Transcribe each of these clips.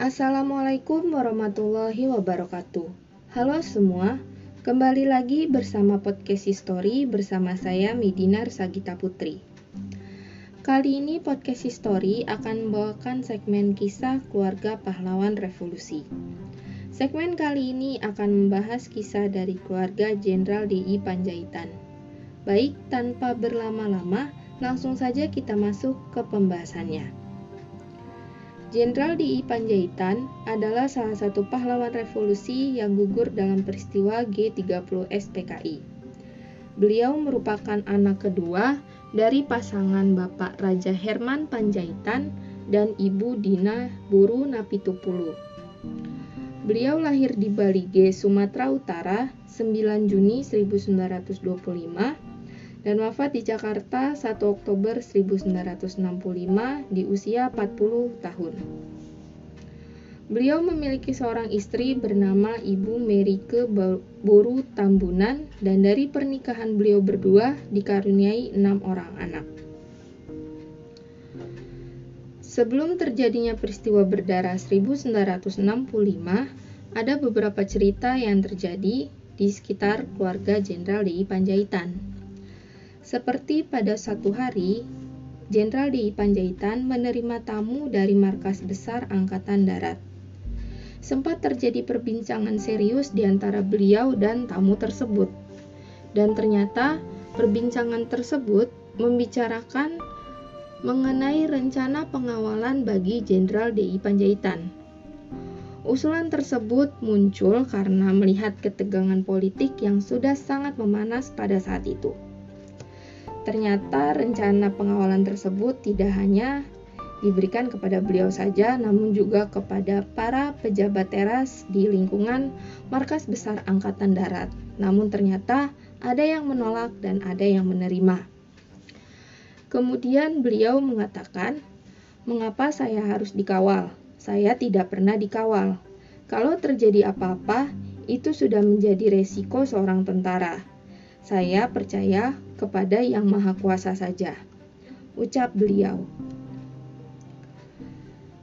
Assalamualaikum warahmatullahi wabarakatuh. Halo semua, kembali lagi bersama podcast History bersama saya Midinar Sagita Putri. Kali ini podcast History akan membawakan segmen kisah keluarga pahlawan revolusi. Segmen kali ini akan membahas kisah dari keluarga Jenderal DI Panjaitan. Baik, tanpa berlama-lama, langsung saja kita masuk ke pembahasannya. Jenderal D.I. Panjaitan adalah salah satu pahlawan revolusi yang gugur dalam peristiwa G30 SPKI. Beliau merupakan anak kedua dari pasangan Bapak Raja Herman Panjaitan dan Ibu Dina Buru Napitupulu. Beliau lahir di Bali G, Sumatera Utara 9 Juni 1925 dan wafat di Jakarta 1 Oktober 1965 di usia 40 tahun. Beliau memiliki seorang istri bernama Ibu Merike Boru Tambunan dan dari pernikahan beliau berdua dikaruniai enam orang anak. Sebelum terjadinya peristiwa berdarah 1965, ada beberapa cerita yang terjadi di sekitar keluarga Jenderal DI Panjaitan. Seperti pada satu hari, Jenderal DI Panjaitan menerima tamu dari markas besar Angkatan Darat. Sempat terjadi perbincangan serius di antara beliau dan tamu tersebut. Dan ternyata perbincangan tersebut membicarakan mengenai rencana pengawalan bagi Jenderal DI Panjaitan. Usulan tersebut muncul karena melihat ketegangan politik yang sudah sangat memanas pada saat itu. Ternyata rencana pengawalan tersebut tidak hanya diberikan kepada beliau saja, namun juga kepada para pejabat teras di lingkungan markas besar Angkatan Darat. Namun ternyata ada yang menolak dan ada yang menerima. Kemudian beliau mengatakan, "Mengapa saya harus dikawal? Saya tidak pernah dikawal. Kalau terjadi apa-apa, itu sudah menjadi resiko seorang tentara. Saya percaya kepada Yang Maha Kuasa saja, ucap beliau.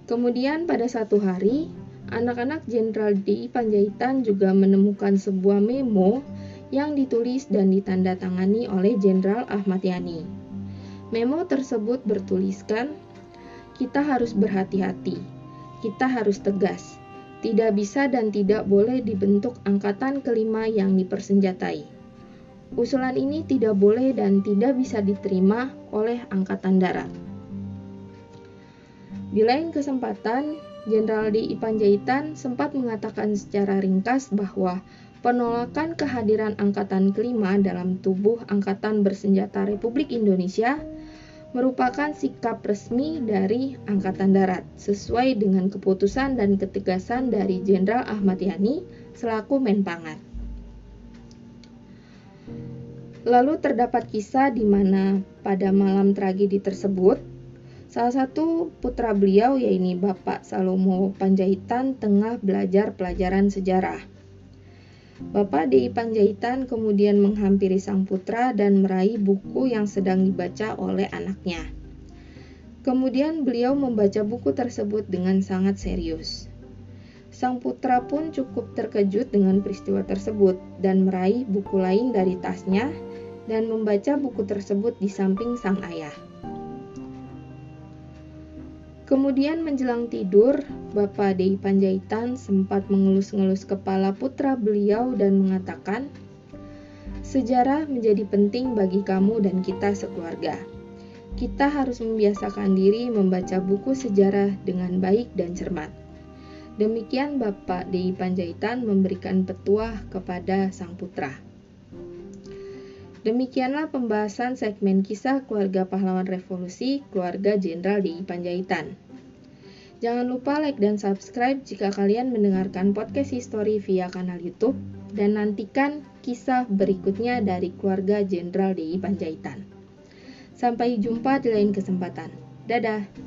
Kemudian pada satu hari, anak-anak Jenderal D. Panjaitan juga menemukan sebuah memo yang ditulis dan ditandatangani oleh Jenderal Ahmad Yani. Memo tersebut bertuliskan, kita harus berhati-hati, kita harus tegas, tidak bisa dan tidak boleh dibentuk angkatan kelima yang dipersenjatai. Usulan ini tidak boleh dan tidak bisa diterima oleh Angkatan Darat. Di lain kesempatan, Jenderal D. Panjaitan sempat mengatakan secara ringkas bahwa penolakan kehadiran Angkatan Kelima dalam tubuh Angkatan Bersenjata Republik Indonesia merupakan sikap resmi dari Angkatan Darat sesuai dengan keputusan dan ketegasan dari Jenderal Ahmad Yani selaku Menpangat. Lalu terdapat kisah di mana pada malam tragedi tersebut, salah satu putra beliau yaitu Bapak Salomo Panjaitan tengah belajar pelajaran sejarah. Bapak Di Panjaitan kemudian menghampiri sang putra dan meraih buku yang sedang dibaca oleh anaknya. Kemudian beliau membaca buku tersebut dengan sangat serius. Sang putra pun cukup terkejut dengan peristiwa tersebut dan meraih buku lain dari tasnya dan membaca buku tersebut di samping sang ayah. Kemudian menjelang tidur, Bapak Dei Panjaitan sempat mengelus-ngelus kepala putra beliau dan mengatakan, Sejarah menjadi penting bagi kamu dan kita sekeluarga. Kita harus membiasakan diri membaca buku sejarah dengan baik dan cermat. Demikian Bapak Dei Panjaitan memberikan petuah kepada sang putra. Demikianlah pembahasan segmen kisah keluarga pahlawan revolusi keluarga Jenderal di Panjaitan. Jangan lupa like dan subscribe jika kalian mendengarkan podcast history via kanal YouTube dan nantikan kisah berikutnya dari keluarga Jenderal DI Panjaitan. Sampai jumpa di lain kesempatan. Dadah.